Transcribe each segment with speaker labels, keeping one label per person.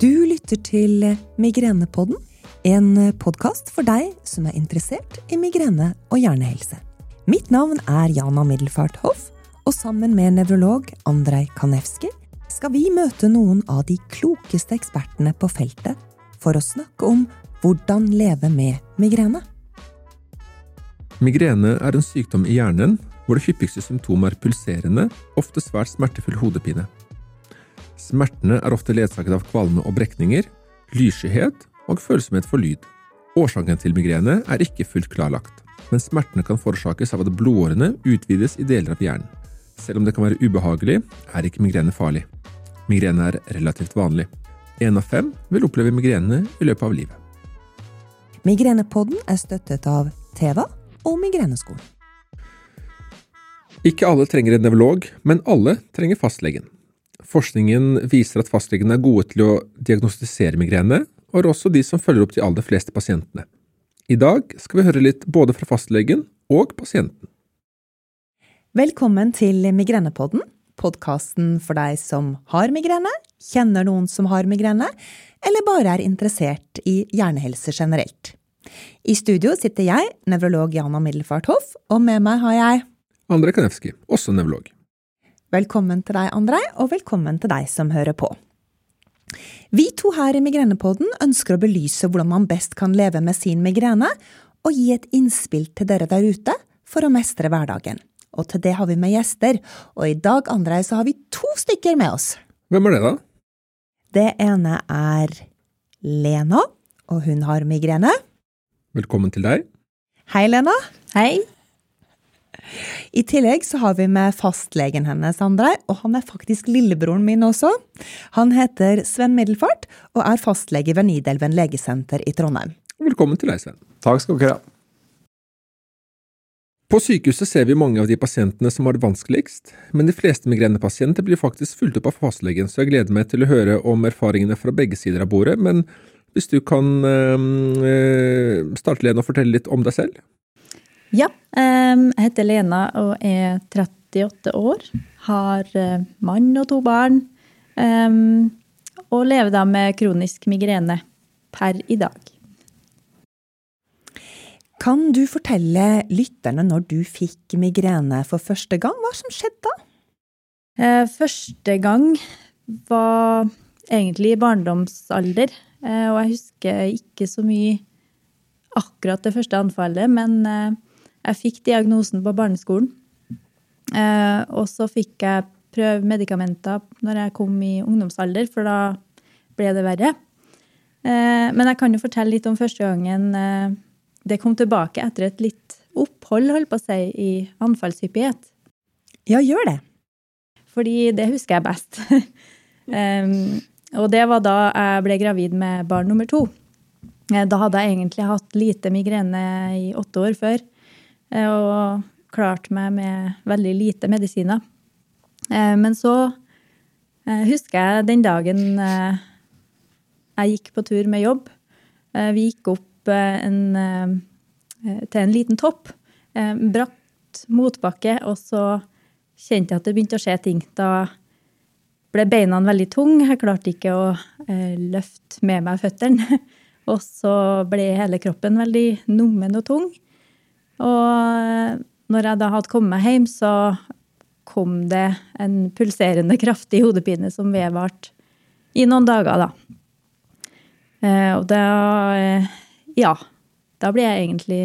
Speaker 1: Du lytter til Migrenepodden, en podkast for deg som er interessert i migrene og hjernehelse. Mitt navn er Jana Middelfart Hoff, og sammen med nevrolog Andrej Kanevski skal vi møte noen av de klokeste ekspertene på feltet for å snakke om hvordan leve med migrene.
Speaker 2: Migrene er en sykdom i hjernen hvor det hyppigste symptomet er pulserende, ofte svært smertefull hodepine. Smertene er ofte ledsaget av kvalme og brekninger, lysskyhet og følsomhet for lyd. Årsaken til migrene er ikke fullt klarlagt, men smertene kan forårsakes av at blodårene utvides i deler av hjernen. Selv om det kan være ubehagelig, er ikke migrene farlig. Migrene er relativt vanlig. Én av fem vil oppleve migrene i løpet av livet.
Speaker 1: Migrenepodden er støttet av Teva og Migreneskolen.
Speaker 2: Ikke alle trenger en nevrolog, men alle trenger fastlegen. Forskningen viser at fastlegene er gode til å diagnostisere migrene, og er også de som følger opp de aller fleste pasientene. I dag skal vi høre litt både fra fastlegen og pasienten.
Speaker 1: Velkommen til Migrenepodden, podkasten for deg som har migrene, kjenner noen som har migrene, eller bare er interessert i hjernehelse generelt. I studio sitter jeg, nevrolog Jana Middelfart Hoff, og med meg har jeg
Speaker 2: Andre Kanevski, også nevrolog.
Speaker 1: Velkommen til deg, Andrej, og velkommen til deg som hører på. Vi to her i Migrenepodden ønsker å belyse hvordan man best kan leve med sin migrene, og gi et innspill til dere der ute for å mestre hverdagen. Og til det har vi med gjester, og i dag, Andrej, så har vi to stykker med oss.
Speaker 2: Hvem er det, da?
Speaker 1: Det ene er Lena, og hun har migrene.
Speaker 2: Velkommen til deg.
Speaker 1: Hei, Lena.
Speaker 3: Hei.
Speaker 1: I tillegg så har vi med fastlegen hennes, Andrei, og han er faktisk lillebroren min også. Han heter Sven Middelfart og er fastlege ved Nidelven legesenter i Trondheim.
Speaker 2: Velkommen til deg, Sven.
Speaker 4: Takk skal dere ha.
Speaker 2: På sykehuset ser vi mange av de pasientene som har det vanskeligst, men de fleste migrenepasienter blir faktisk fulgt opp av fastlegen, så jeg gleder meg til å høre om erfaringene fra begge sider av bordet. Men hvis du kan øh, starte, Lene, og fortelle litt om deg selv?
Speaker 3: Ja, jeg heter Lena og er 38 år. Har eh, mann og to barn. Og lever da med kronisk migrene per i dag.
Speaker 1: Kan du fortelle lytterne når du fikk migrene for første gang? Hva som skjedde da?
Speaker 3: Eh, første gang var egentlig i barndomsalder. Eh, og jeg husker ikke så mye akkurat det første anfallet, men jeg fikk diagnosen på barneskolen. Eh, og så fikk jeg prøve medikamenter når jeg kom i ungdomsalder, for da ble det verre. Eh, men jeg kan jo fortelle litt om første gangen eh, det kom tilbake etter et litt opphold, holdt på å si, i anfallshyppighet.
Speaker 1: Ja, gjør det.
Speaker 3: Fordi det husker jeg best. um, og det var da jeg ble gravid med barn nummer to. Da hadde jeg egentlig hatt lite migrene i åtte år før. Eh, og klarte meg med veldig lite medisiner. Eh, men så eh, husker jeg den dagen jeg gikk på tur med jobb. Vi gikk opp en, til en liten topp. Bratt motbakke, og så kjente jeg at det begynte å skje ting. Da ble beina veldig tunge. Jeg klarte ikke å løfte med meg føttene. Og så ble hele kroppen veldig nummen og tung. Og når jeg da hadde kommet hjem, så kom det en pulserende, kraftig hodepine som vedvarte i noen dager, da. Eh, og da eh, Ja. Da ble jeg egentlig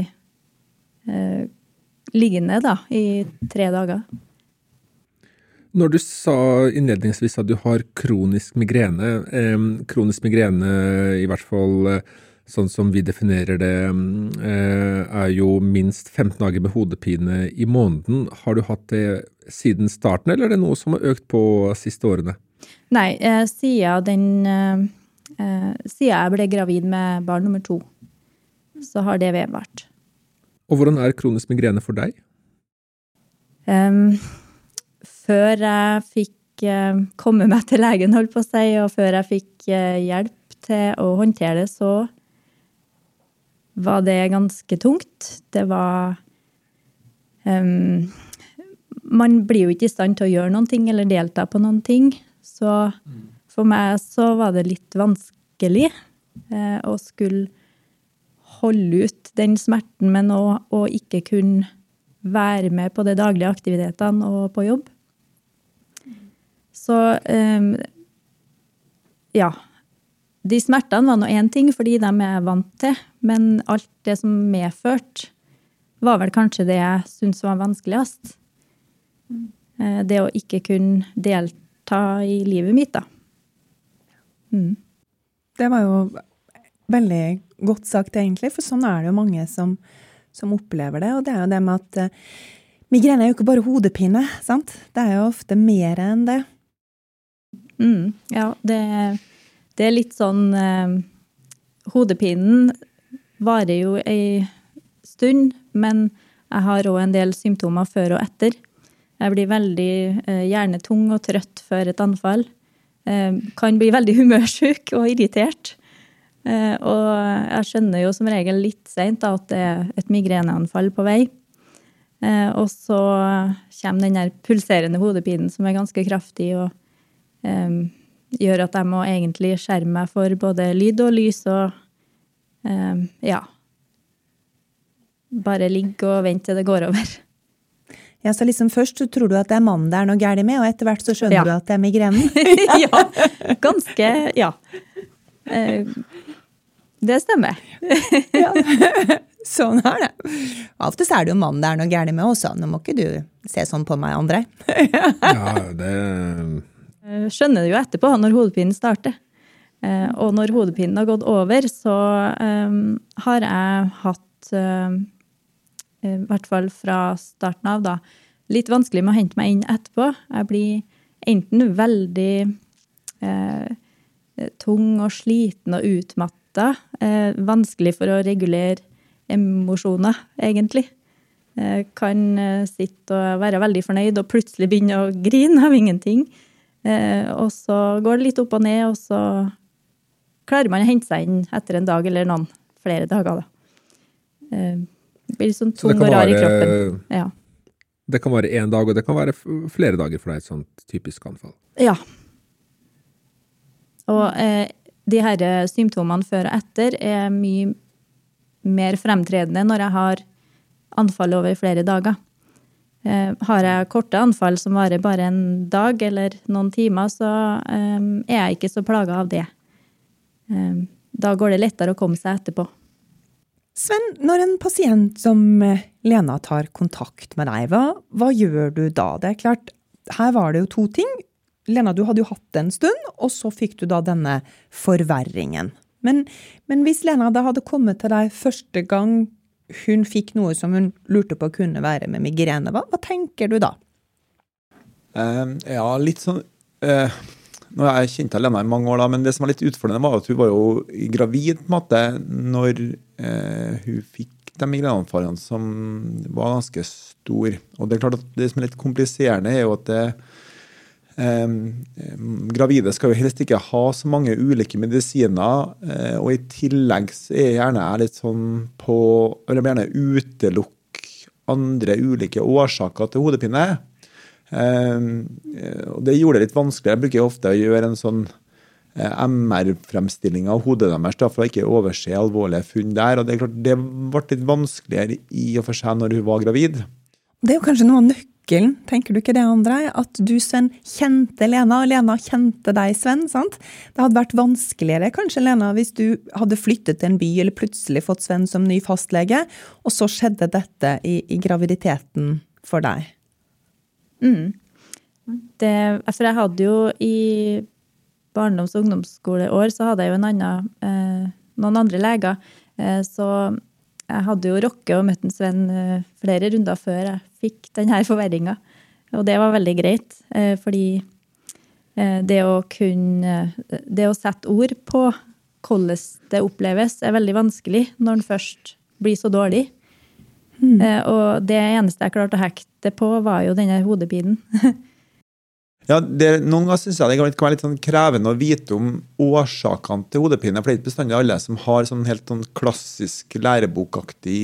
Speaker 3: eh, liggende, da, i tre dager.
Speaker 2: Når du sa innledningsvis at du har kronisk migrene, eh, kronisk migrene i hvert fall eh, sånn som vi definerer det, eh, er jo minst 15 dager med hodepine i måneden. Har du hatt det siden starten, eller er det noe som har økt på siste årene?
Speaker 3: Nei, eh, siden, den, eh, siden jeg ble gravid med barn nummer to, så har det vedvart.
Speaker 2: Og hvordan er kronisk migrene for deg?
Speaker 3: Um, før jeg fikk komme meg til legen, holdt på å si, og før jeg fikk hjelp til å håndtere det, så var det ganske tungt. Det var um, Man blir jo ikke i stand til å gjøre noen ting eller delta på noen ting. Så for meg så var det litt vanskelig eh, å skulle holde ut den smerten, men å ikke kunne være med på de daglige aktivitetene og på jobb. Så um, ja. De smertene var nå én ting, fordi de er vant til, men alt det som medførte, var vel kanskje det jeg syntes var vanskeligst. Eh, det å ikke kunne delta i livet mitt, da.
Speaker 1: Mm. Det var jo veldig godt sagt, egentlig, for sånn er det jo mange som, som opplever det. Og det er jo det med at uh, migrene er jo ikke bare hodepine, sant? Det er jo ofte mer enn det.
Speaker 3: Mm, ja, det, det, er litt sånn uh, Hodepinen varer jo ei stund, men jeg har òg en del symptomer før og etter. Jeg blir veldig gjerne hjernetung og trøtt før et anfall. Uh, kan bli veldig humørsjuk og irritert. Uh, og jeg skjønner jo som regel litt seint at det er et migreneanfall på vei. og så kommer den der pulserende hodepinen som er ganske kraftig og gjør at jeg må egentlig skjerme meg for både lyd og lys og ja. Bare ligge og vente til det går over.
Speaker 1: Ja, så liksom Først så tror du at det er mannen det er noe galt med, og etter hvert så skjønner ja. du at det er migrenen?
Speaker 3: ja. Ganske Ja. Uh, det stemmer.
Speaker 1: ja. Sånn er det. Ofte er det jo mannen det er noe galt med også. Nå må ikke du se sånn på meg, André.
Speaker 2: ja, det
Speaker 3: Eh, skjønner det jo etterpå, når hodepinen starter. Eh, og når hodepinen har gått over, så um, har jeg hatt, uh, i hvert fall fra starten av, da, litt vanskelig med å hente meg inn etterpå. Jeg blir enten veldig eh, tung og sliten og utmatta. Eh, vanskelig for å regulere emosjoner, egentlig. Kan sitte og være veldig fornøyd og plutselig begynne å grine av ingenting. Eh, og så går det litt opp og ned, og så klarer man å hente seg inn etter en dag eller noen flere dager. Da. Eh, det blir sånn tung og rar i kroppen. Ja.
Speaker 2: Det kan være én dag, og det kan være flere dager for deg, et sånt typisk anfall.
Speaker 3: Ja. Og eh, de her symptomene før og etter er mye mer fremtredende når jeg har anfall over flere dager. Eh, har jeg korte anfall som varer bare en dag eller noen timer, så eh, er jeg ikke så plaga av det. Eh, da går det lettere å komme seg etterpå.
Speaker 1: Sven, når en pasient som Lena tar kontakt med deg, hva, hva gjør du da? Det er klart, her var det jo to ting. Lena, du hadde jo hatt det en stund, og så fikk du da denne forverringen. Men, men hvis Lena da hadde kommet til deg første gang hun fikk noe som hun lurte på kunne være med migrene. Hva, hva tenker du da?
Speaker 4: Uh, ja, litt sånn uh, Nå har jeg kjent Lena i mange år, da, men det som var litt utfordrende, var at hun var jo gravid på en måte når eh, hun fikk de migreneanfallene som var ganske store. Og det er klart at det som er litt kompliserende, er jo at det, gravide skal jo helst ikke ha så mange ulike medisiner. Eh, og i tillegg så er gjerne jeg litt sånn på Eller gjerne utelukke andre ulike årsaker til hodepine. Og det gjorde det litt vanskelig. Jeg bruker ofte å gjøre en sånn eh, MR-fremstilling av hodet deres for å ikke overse alvorlige funn der. og Det er klart det ble litt vanskeligere i og for seg når hun var gravid.
Speaker 1: Det er jo kanskje noe av nøkkelen tenker du ikke det, Andrei? At du, Sven, kjente Lena, og Lena kjente deg, Sven. sant? Det hadde vært vanskeligere kanskje, Lena, hvis du hadde flyttet til en by eller plutselig fått Sven som ny fastlege, og så skjedde dette i, i graviditeten for deg.
Speaker 3: Mm. Det, for jeg hadde jo i barndoms- og ungdomsskoleår så hadde jeg jo en annen, eh, noen andre leger. Eh, så jeg hadde jo rocke og møtt en Sven eh, flere runder før jeg fikk denne forverringa. Og det var veldig greit, eh, fordi eh, det å kunne Det å sette ord på hvordan det oppleves, er veldig vanskelig når den først blir så dårlig. Mm. Og det eneste jeg klarte å hekte på, var jo denne hodepinen.
Speaker 4: Ja, det, Noen ganger syns jeg det kan være litt sånn krevende å vite om årsakene til hodepine. For det er ikke bestandig alle som har sånn helt sånn klassisk lærebokaktig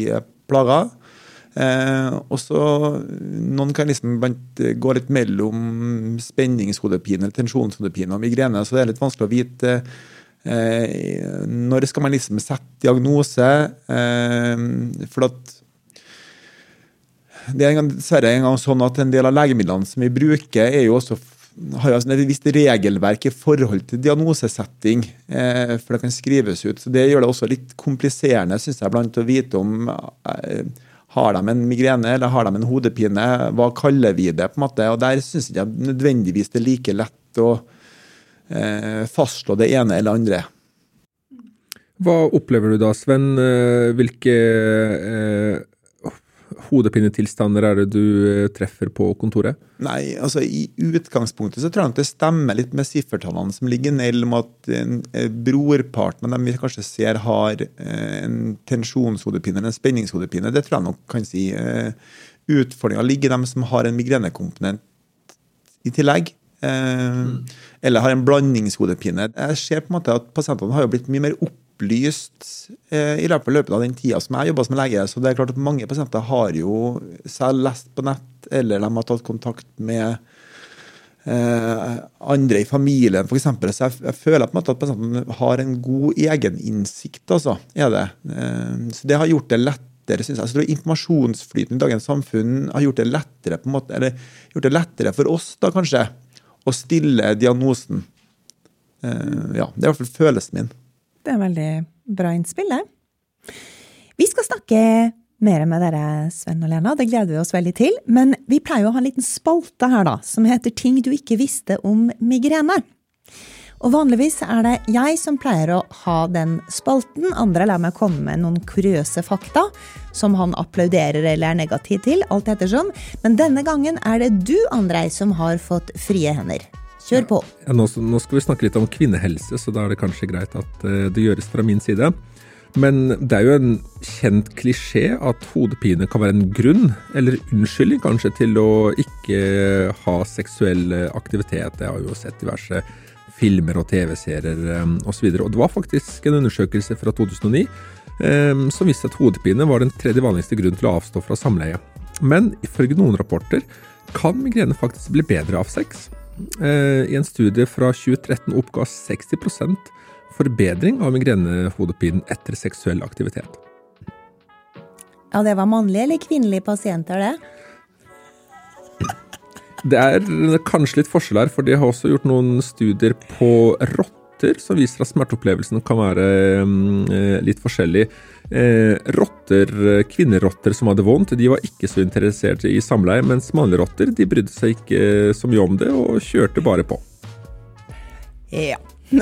Speaker 4: plager. Eh, og så Noen kan liksom gå litt mellom spenningshodepine, tensjonshodepine og migrene, så det er litt vanskelig å vite eh, når skal man liksom sette diagnose. Eh, for at det er dessverre en gang sånn at en del av legemidlene som vi bruker, er jo også har altså et visst regelverk i forhold til diagnosesetting. Eh, for det kan skrives ut. så Det gjør det også litt kompliserende synes jeg, blant å vite om eh, har de en migrene eller har de en hodepine. Hva kaller vi det? på en måte, og Der syns jeg nødvendigvis det er like lett å eh, fastslå det ene eller andre.
Speaker 2: Hva opplever du da, Sven? Eh, hvilke eh, hodepinetilstander er det du eh, treffer på kontoret?
Speaker 4: Nei, altså I utgangspunktet så tror jeg at det stemmer litt med siffertallene som ligger ned om at brorparten av dem vi kanskje ser har eh, en tensjonshodepine eller en spenningshodepine. Det tror jeg nok kan si. Eh, Utfordringa ligger i dem som har en migrenekomponent i tillegg. Mm. Eller har en blandingshodepine. Jeg ser på en måte at Pasientene har jo blitt mye mer opp opplyst eh, i løpet av den tida som jeg jobba som lege. Så det er klart at mange pasienter har jo selv lest på nett, eller de har tatt kontakt med eh, andre i familien, f.eks. Så jeg, jeg, føler på en måte at pasienten har en god egeninnsikt, altså. Er det. Eh, så det har gjort det lettere synes jeg. Så Informasjonsflyten i dagens samfunn har gjort det lettere på en måte, eller gjort det lettere for oss da kanskje, å stille diagnosen. Uh, ja, Det er i hvert fall følelsen min.
Speaker 1: Det er veldig bra innspill, det. Vi skal snakke mer med dere, Sven og Lena, det gleder vi oss veldig til. Men vi pleier å ha en liten spalte her, da, som heter Ting du ikke visste om migrene. Og vanligvis er det jeg som pleier å ha den spalten. Andre lar meg komme med noen kuriøse fakta som han applauderer eller er negativ til, alt ettersom. Men denne gangen er det du, Andrej, som har fått frie hender. Kjør på.
Speaker 2: Ja, nå, nå, skal vi snakke litt om kvinnehelse, så da er det kanskje greit at uh, det gjøres fra min side. Men det er jo en kjent klisjé at hodepine kan være en grunn, eller unnskyldning kanskje, til å ikke ha seksuell aktivitet. Jeg har jo sett diverse filmer og TV-serier osv. Og, og det var faktisk en undersøkelse fra 2009 eh, som viste at hodepine var den tredje vanligste grunnen til å avstå fra samleie. Men ifølge noen rapporter kan migrene faktisk bli bedre av sex. Eh, I en studie fra 2013 oppga 60% forbedring av migrenehodepinen etter seksuell aktivitet.
Speaker 1: Ja, det var mannlige eller kvinnelige pasienter, det?
Speaker 2: Det er kanskje litt forskjell her, for de har også gjort noen studier på rotter som viser at smerteopplevelsen kan være mm, eh, litt forskjellig rotter, eh, kvinnerotter som hadde vondt, de var ikke så interessert i samleie, mens mannlige rotter de brydde seg ikke så mye om det, og kjørte bare på.
Speaker 1: Ja.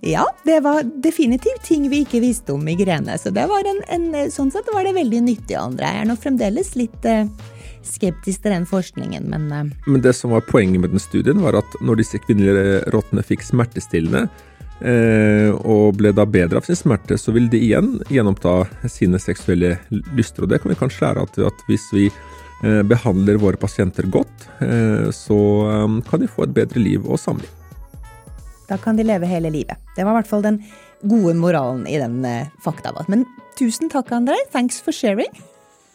Speaker 1: ja, det var definitivt ting vi ikke visste om migrene. Så det var en, en, sånn sett var det veldig nyttig, Andre. Jeg er nå fremdeles litt eh, skeptisk til den forskningen, men eh.
Speaker 2: Men det som var poenget med den studien, var at når disse kvinnelige rottene fikk smertestillende, Eh, og ble da bedre av sin smerte, så vil de igjen gjenoppta sine seksuelle lyster. Og det kan vi kanskje lære at, at hvis vi eh, behandler våre pasienter godt, eh, så kan de få et bedre liv og samliv.
Speaker 1: Da kan de leve hele livet. Det var i hvert fall den gode moralen i den fakta. Men tusen takk, André. Thanks for sharing.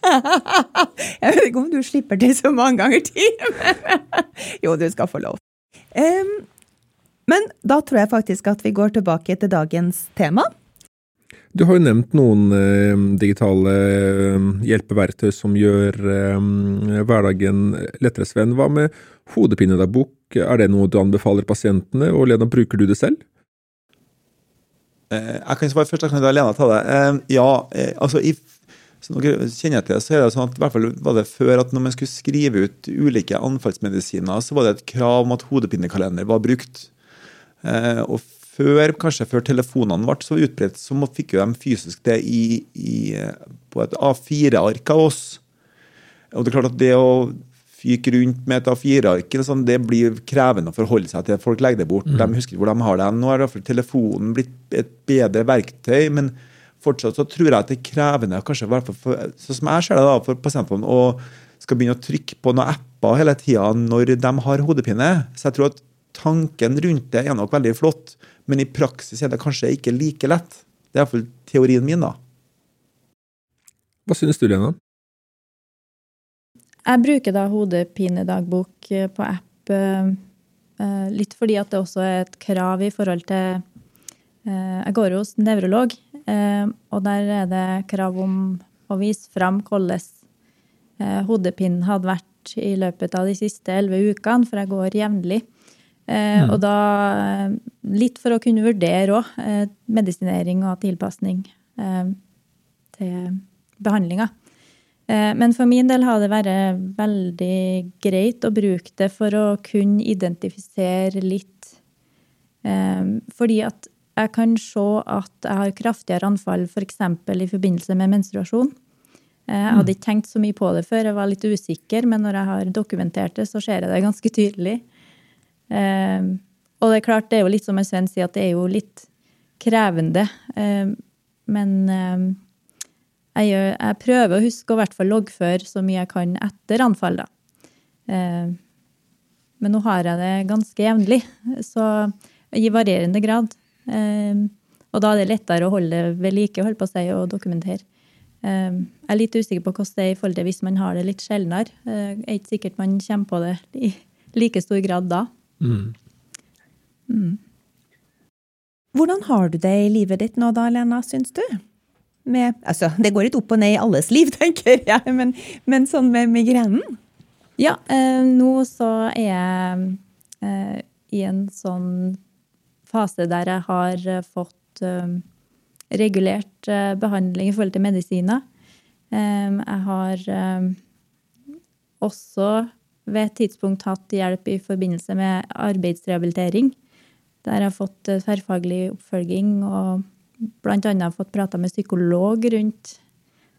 Speaker 1: Jeg vet ikke om du slipper til så mange ganger til, men jo, du skal få lov. Um, men da tror jeg faktisk at vi går tilbake til dagens tema.
Speaker 2: Du har jo nevnt noen eh, digitale eh, hjelpeverktøy som gjør eh, hverdagen lettere, Sven. Hva med hodepinedagbok? Er det noe du anbefaler pasientene, og Lena, bruker du det selv?
Speaker 4: Eh, jeg kan svare først, jeg kan la Lena ta det. Eh, ja, altså i som dere kjenner til, så er det sånn at i hvert fall var det før at når man skulle skrive ut ulike anfallsmedisiner, så var det et krav om at hodepinekalender var brukt. Eh, og før, kanskje før telefonene ble så utbredt, så fikk jo de fysisk det i, i, på et A4-ark av oss. Og det er klart at det å fyke rundt med et A4-ark sånn, det blir krevende å forholde seg til. Folk legger det bort. Mm. De husker hvor de har det. Nå er i hvert fall telefonen blitt et bedre verktøy. men fortsatt så tror jeg at det er krevende, kanskje for, sånn som jeg ser det da, for pasientene, å skal begynne å trykke på noen apper hele tida når de har hodepine. Så jeg tror at tanken rundt det er nok veldig flott, men i praksis er det kanskje ikke like lett. Det er iallfall teorien min, da.
Speaker 2: Hva synes du, Lena?
Speaker 3: jeg bruker da hodepinedagbok eh, på app eh, eh, litt fordi at det også er et krav i forhold til Jeg går jo hos nevrolog, og der er det krav om å vise fram hvordan hodepinen hadde vært i løpet av de siste elleve ukene, for jeg går jevnlig. Mm. Og da litt for å kunne vurdere òg medisinering og tilpasning til behandlinga. Eh, men for min del har det vært veldig greit å bruke det for å kunne identifisere litt. Eh, fordi at jeg kan se at jeg har kraftigere anfall f.eks. For i forbindelse med menstruasjon. Eh, jeg hadde ikke tenkt så mye på det før, jeg var litt usikker, men når jeg har dokumentert det, så ser jeg det ganske tydelig. Og det er klart, det er jo litt som Sven sier, at det er jo litt krevende. Men jeg, gjør, jeg, prøver å huske å hvert fall loggføre så mye jeg kan etter anfall. Da. Eh, men nå har jeg det ganske jevnlig, så i varierende grad. Eh, og da er det lettere å holde ved like holde på seg og dokumentere. Eh, jeg er litt usikker på hvordan det er i forhold til hvis man har det litt sjeldnere. Eh, det er ikke sikkert man kommer på det i like stor grad da. Mm.
Speaker 1: Hvordan har du det i livet ditt nå da, Lena, syns du? med Altså, det går litt opp og ned i alles liv, tenker jeg, men, men sånn med migrenen?
Speaker 3: Ja, eh, nå så er jeg eh, i en sånn fase der jeg har eh, fått eh, regulert eh, behandling i forhold til medisiner. Eh, jeg har også ved et tidspunkt hatt hjelp i forbindelse med arbeidsrehabilitering. Der jeg har fått tverrfaglig oppfølging og bl.a. fått prata med psykolog rundt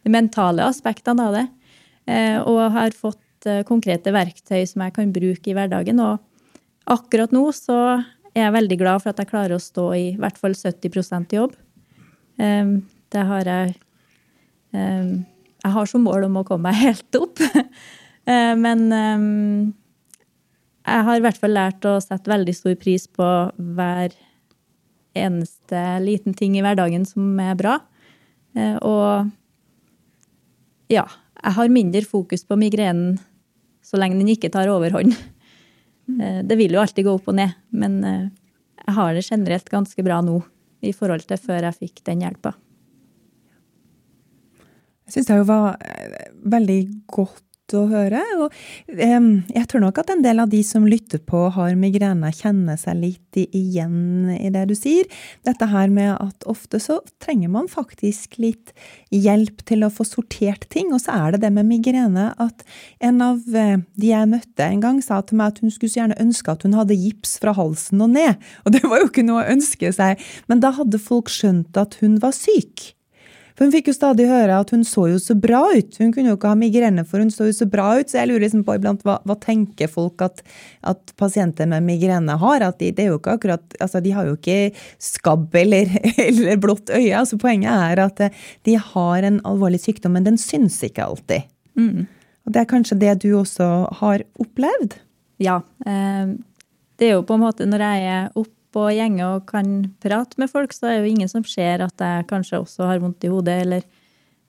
Speaker 3: de mentale aspektene av det. Eh, og har fått eh, konkrete verktøy som jeg kan bruke i hverdagen. Og akkurat nå så er jeg veldig glad for at jeg klarer å stå i i hvert fall 70 jobb. Eh, det har jeg Jeg har som mål om å komme meg helt opp. Men jeg har i hvert fall lært å sette veldig stor pris på hver eneste liten ting i hverdagen som er bra. Eh, og ja, jeg har mindre fokus på migrenen så lenge den ikke tar overhånd. Eh, det vil jo alltid gå opp og ned, men eh, jeg har det generelt ganske bra nå i forhold til før jeg fikk den hjelpa.
Speaker 1: Jeg syns det var veldig godt å høre. Og um, jeg tror nok at en del av de som lytter på har migrene, kjenner seg litt igjen i det du sier. Dette her med at ofte så trenger man faktisk litt hjelp til å få sortert ting. Og så er det det med migrene at en av eh, de jeg møtte en gang, sa til meg at hun skulle så gjerne ønske at hun hadde gips fra halsen og ned. Og det var jo ikke noe å ønske seg. Men da hadde folk skjønt at hun var syk. For hun fikk jo stadig høre at hun så jo så bra ut. Hun kunne jo ikke ha migrene, for hun så jo så bra ut. Så jeg lurer liksom på iblant hva, hva tenker folk at, at, pasienter med migrene har? At de, det er jo ikke akkurat, altså de har jo ikke skabb eller, eller blått øye. altså Poenget er at eh, de har en alvorlig sykdom, men den syns ikke alltid. Mm. Og det er kanskje det du også har opplevd?
Speaker 3: Ja. Eh, det er jo på en måte når jeg er oppe på gjenge og kan prate med folk, så er det jo ingen som ser at jeg kanskje også har vondt i hodet, eller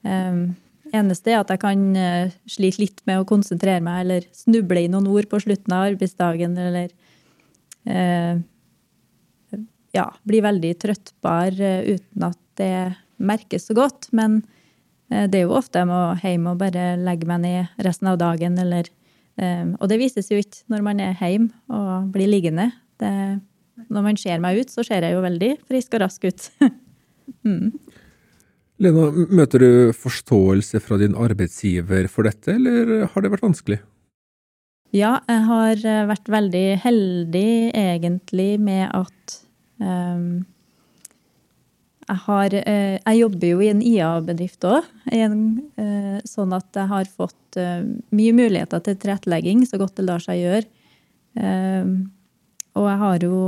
Speaker 3: um, Eneste er at jeg kan uh, slite litt med å konsentrere meg, eller snuble i noen ord på slutten av arbeidsdagen, eller uh, ja, bli veldig trøttbar uh, uten at det merkes så godt. Men det er jo ofte jeg må hjem og bare legge meg ned resten av dagen, eller Og det vises jo ikke når man er hjemme og blir liggende. Det når man ser meg ut, så ser jeg jo veldig frisk og rask ut.
Speaker 2: mm. Lena, møter du forståelse fra din arbeidsgiver for dette, eller har det vært vanskelig?
Speaker 3: Ja, jeg har eh, vært veldig heldig egentlig med at um, jeg, har, uh, jeg jobber jo i en IA-bedrift òg, uh, sånn at jeg har fått uh, mye muligheter til tilrettelegging så godt det lar seg gjøre. Ehm, og jeg har jo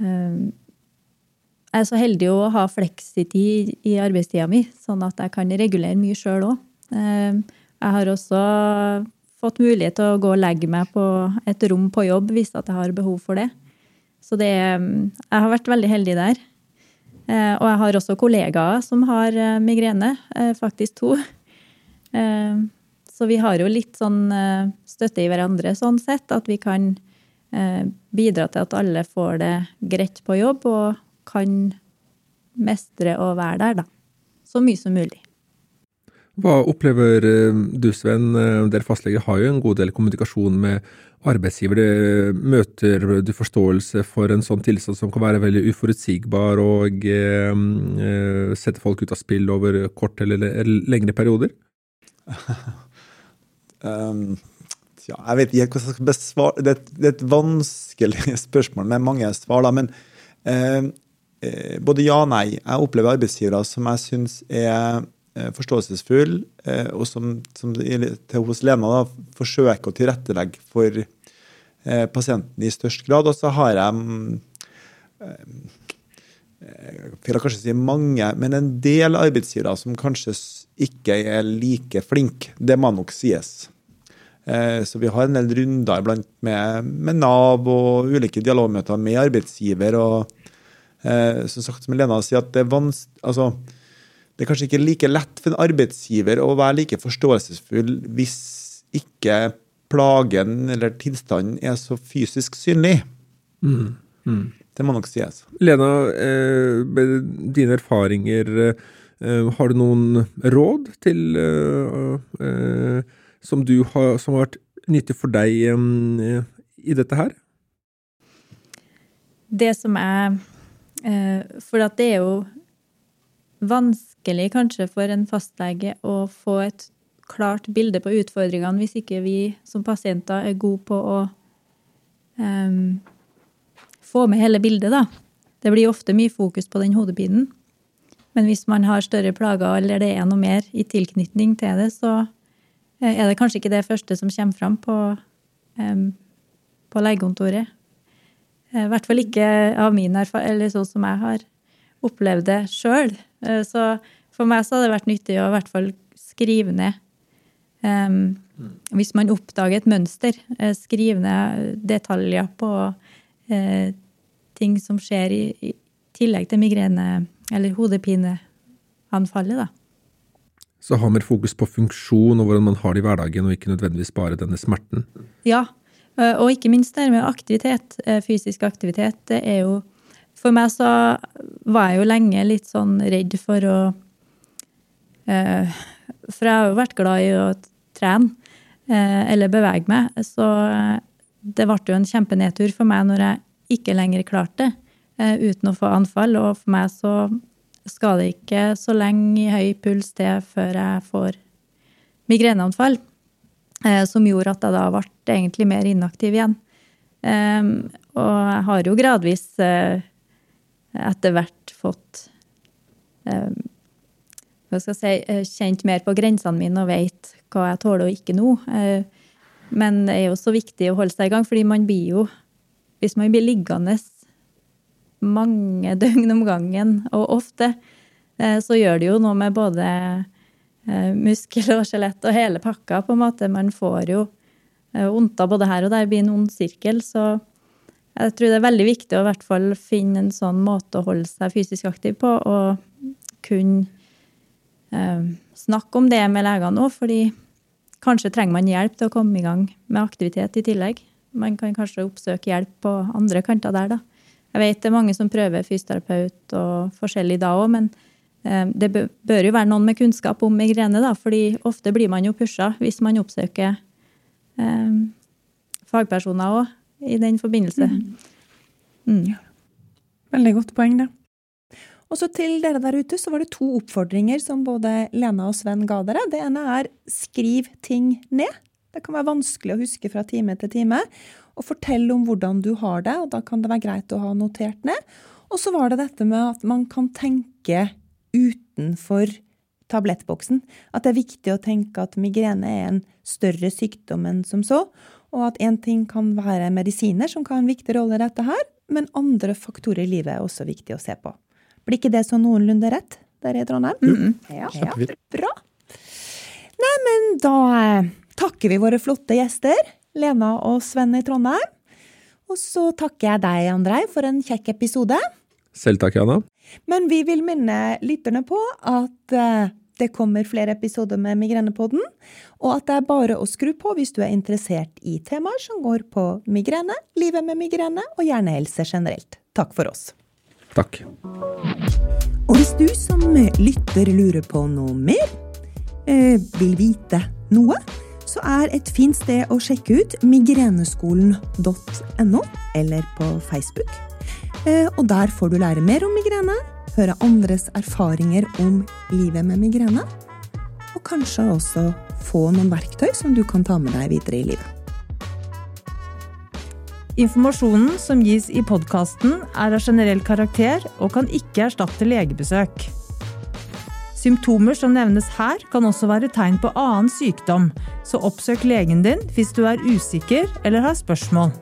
Speaker 3: jeg er så heldig å ha fleksitid i arbeidstida mi, sånn at jeg kan regulere mye sjøl òg. Ehm, jeg har også fått mulighet til å gå og legge meg på et rom på jobb hvis jeg har behov for det. Så det Jeg har vært veldig heldig der. Ehm, og jeg har også kollegaer som har eh, migrene, eh, faktisk to. så vi har jo litt sånn eh, støtte i hverandre sånn sett, at vi kan bidra til at alle får det greit på jobb og kan mestre å være der, da. Så mye som mulig.
Speaker 2: Hva opplever eh, du, Sven? Eh, dere fastleger har jo en god del kommunikasjon med arbeidsgivere. Møter du forståelse for en sånn tilstand som kan være veldig uforutsigbar og eh, eh sette folk ut av spill over kort eller lengre perioder?
Speaker 4: um, ja, jeg vet ikke hvordan jeg skal besvare det, det, er et vanskelig spørsmål med mange svar, da. Men eh, både ja og nei. Jeg opplever arbeidsgivere som jeg syns er Eh, forståelsesfull, eh, og som, som til hos Lena da, forsøker å tilrettelegge for eh, pasienten i størst grad. Og så har jeg jeg vil kanskje si mange, men en del arbeidsgivere som kanskje ikke er like flinke. Det må nok sies. Så vi har en del runder iblant med, med Nav og ulike dialogmøter med arbeidsgiver. og som sagt, som Lena sier, at det er vanskelig altså, det er kanskje ikke like lett for en arbeidsgiver å være like forståelsesfull hvis ikke plagen eller tilstanden er så fysisk synlig. Mm. Mm. Det må nok sies.
Speaker 2: Lena, eh, med dine erfaringer, eh, har du noen råd til eh, som, har, som har vært nyttig for deg i dette her?
Speaker 3: Det som er For at det er jo vanskelig kanskje for en fastlege å få et klart bilde på utfordringene hvis ikke vi som pasienter er gode på å um, få med hele bildet, da. Det blir ofte mye fokus på den hodepinen. Men hvis man har større plager eller det er noe mer i tilknytning til det, så eh, er det kanskje ikke det første som kommer fram på, på legekontoret. Eh, I hvert fall ikke av min erfaring, eller sånn som jeg har opplevd det sjøl. Eh, så for meg så hadde det vært nyttig å i hvert fall skrive ned um, Hvis man oppdager et mønster, eh, skrive ned detaljer på uh, ting som skjer i, i, tillegg til migrene- eller hodepineanfallet, da.
Speaker 2: Så ha mer fokus på funksjon og hvordan man har det i hverdagen, og ikke nødvendigvis bare denne smerten?
Speaker 3: Ja, og ikke minst det med aktivitet. Fysisk aktivitet det er jo for meg så var jeg jo lenge litt sånn redd for å eh, For jeg har jo vært glad i å trene eh, eller bevege meg. Så eh, det ble jo en kjempenedtur for meg når jeg ikke lenger klarte det eh, uten å få anfall. Og for meg så skal det ikke så lenge i høy puls til før jeg får migreneanfall. Eh, som gjorde at jeg da ble egentlig mer inaktiv igjen. Um, og jeg har jo gradvis uh, etter hvert fått hva skal jeg si, eh, kjent mer på grensene mine og vet hva jeg tåler og ikke nå. Men det er jo så viktig å holde seg i gang, fordi man blir jo Hvis man blir liggende mange døgn om gangen, og ofte, uh, så gjør det jo noe med både muskel og skjelett og hele pakka, på en måte. Man får jo vondter både her og der, blir en ond sirkel. Så jeg tror det er veldig viktig å i hvert fall finne en sånn måte å holde seg fysisk aktiv på, og kunne eh, snakke om det med legene òg, fordi kanskje trenger man hjelp til å komme i gang med aktivitet i tillegg. Man kan kanskje oppsøke hjelp på andre kanter der, da. Jeg vet det er mange som prøver fysioterapeut og forskjellig da òg, men eh, det bør jo være noen med kunnskap om migrene, da, fordi ofte blir man jo pusha hvis man oppsøker eh, fagpersoner òg i den forbindelse. Mm.
Speaker 1: Mm. Veldig godt poeng, det. Og så til dere der ute så var det to oppfordringer som både Lena og Sven ga dere. Det ene er skriv ting ned. Det kan være vanskelig å huske fra time til time. Og fortell om hvordan du har det, og da kan det være greit å ha notert ned. Og så var det dette med at man kan tenke utenfor tablettboksen. At det er viktig å tenke at migrene er en større sykdom enn som så, og at én ting kan være medisiner, som kan ha en viktig rolle i dette her, men andre faktorer i livet er også viktig å se på. Blir ikke det så noenlunde rett der i Trondheim?
Speaker 2: Mm -hmm.
Speaker 1: Ja, ja, bra. Nei, men da eh, takker vi våre flotte gjester, Lena og Sven i Trondheim. Og så takker jeg deg, Andrei, for en kjekk episode.
Speaker 2: Selv takk, Jana.
Speaker 1: Men vi vil minne lytterne på at eh, det kommer flere episoder med Migrenepodden, og at det er bare å skru på hvis du er interessert i temaer som går på migrene, livet med migrene og hjernehelse generelt. Takk for oss.
Speaker 2: Takk.
Speaker 1: Og hvis du som lytter lurer på noe mer, eh, vil vite noe, så er et fint sted å sjekke ut migreneskolen.no, eller på Facebook. Eh, og der får du lære mer om migrene, høre andres erfaringer om livet med migrene, og kanskje også få noen verktøy som du kan ta med deg videre i livet.
Speaker 5: Informasjonen som gis i podkasten er av generell karakter og kan ikke erstatte legebesøk. Symptomer som nevnes her, kan også være tegn på annen sykdom, så oppsøk legen din hvis du er usikker eller har spørsmål.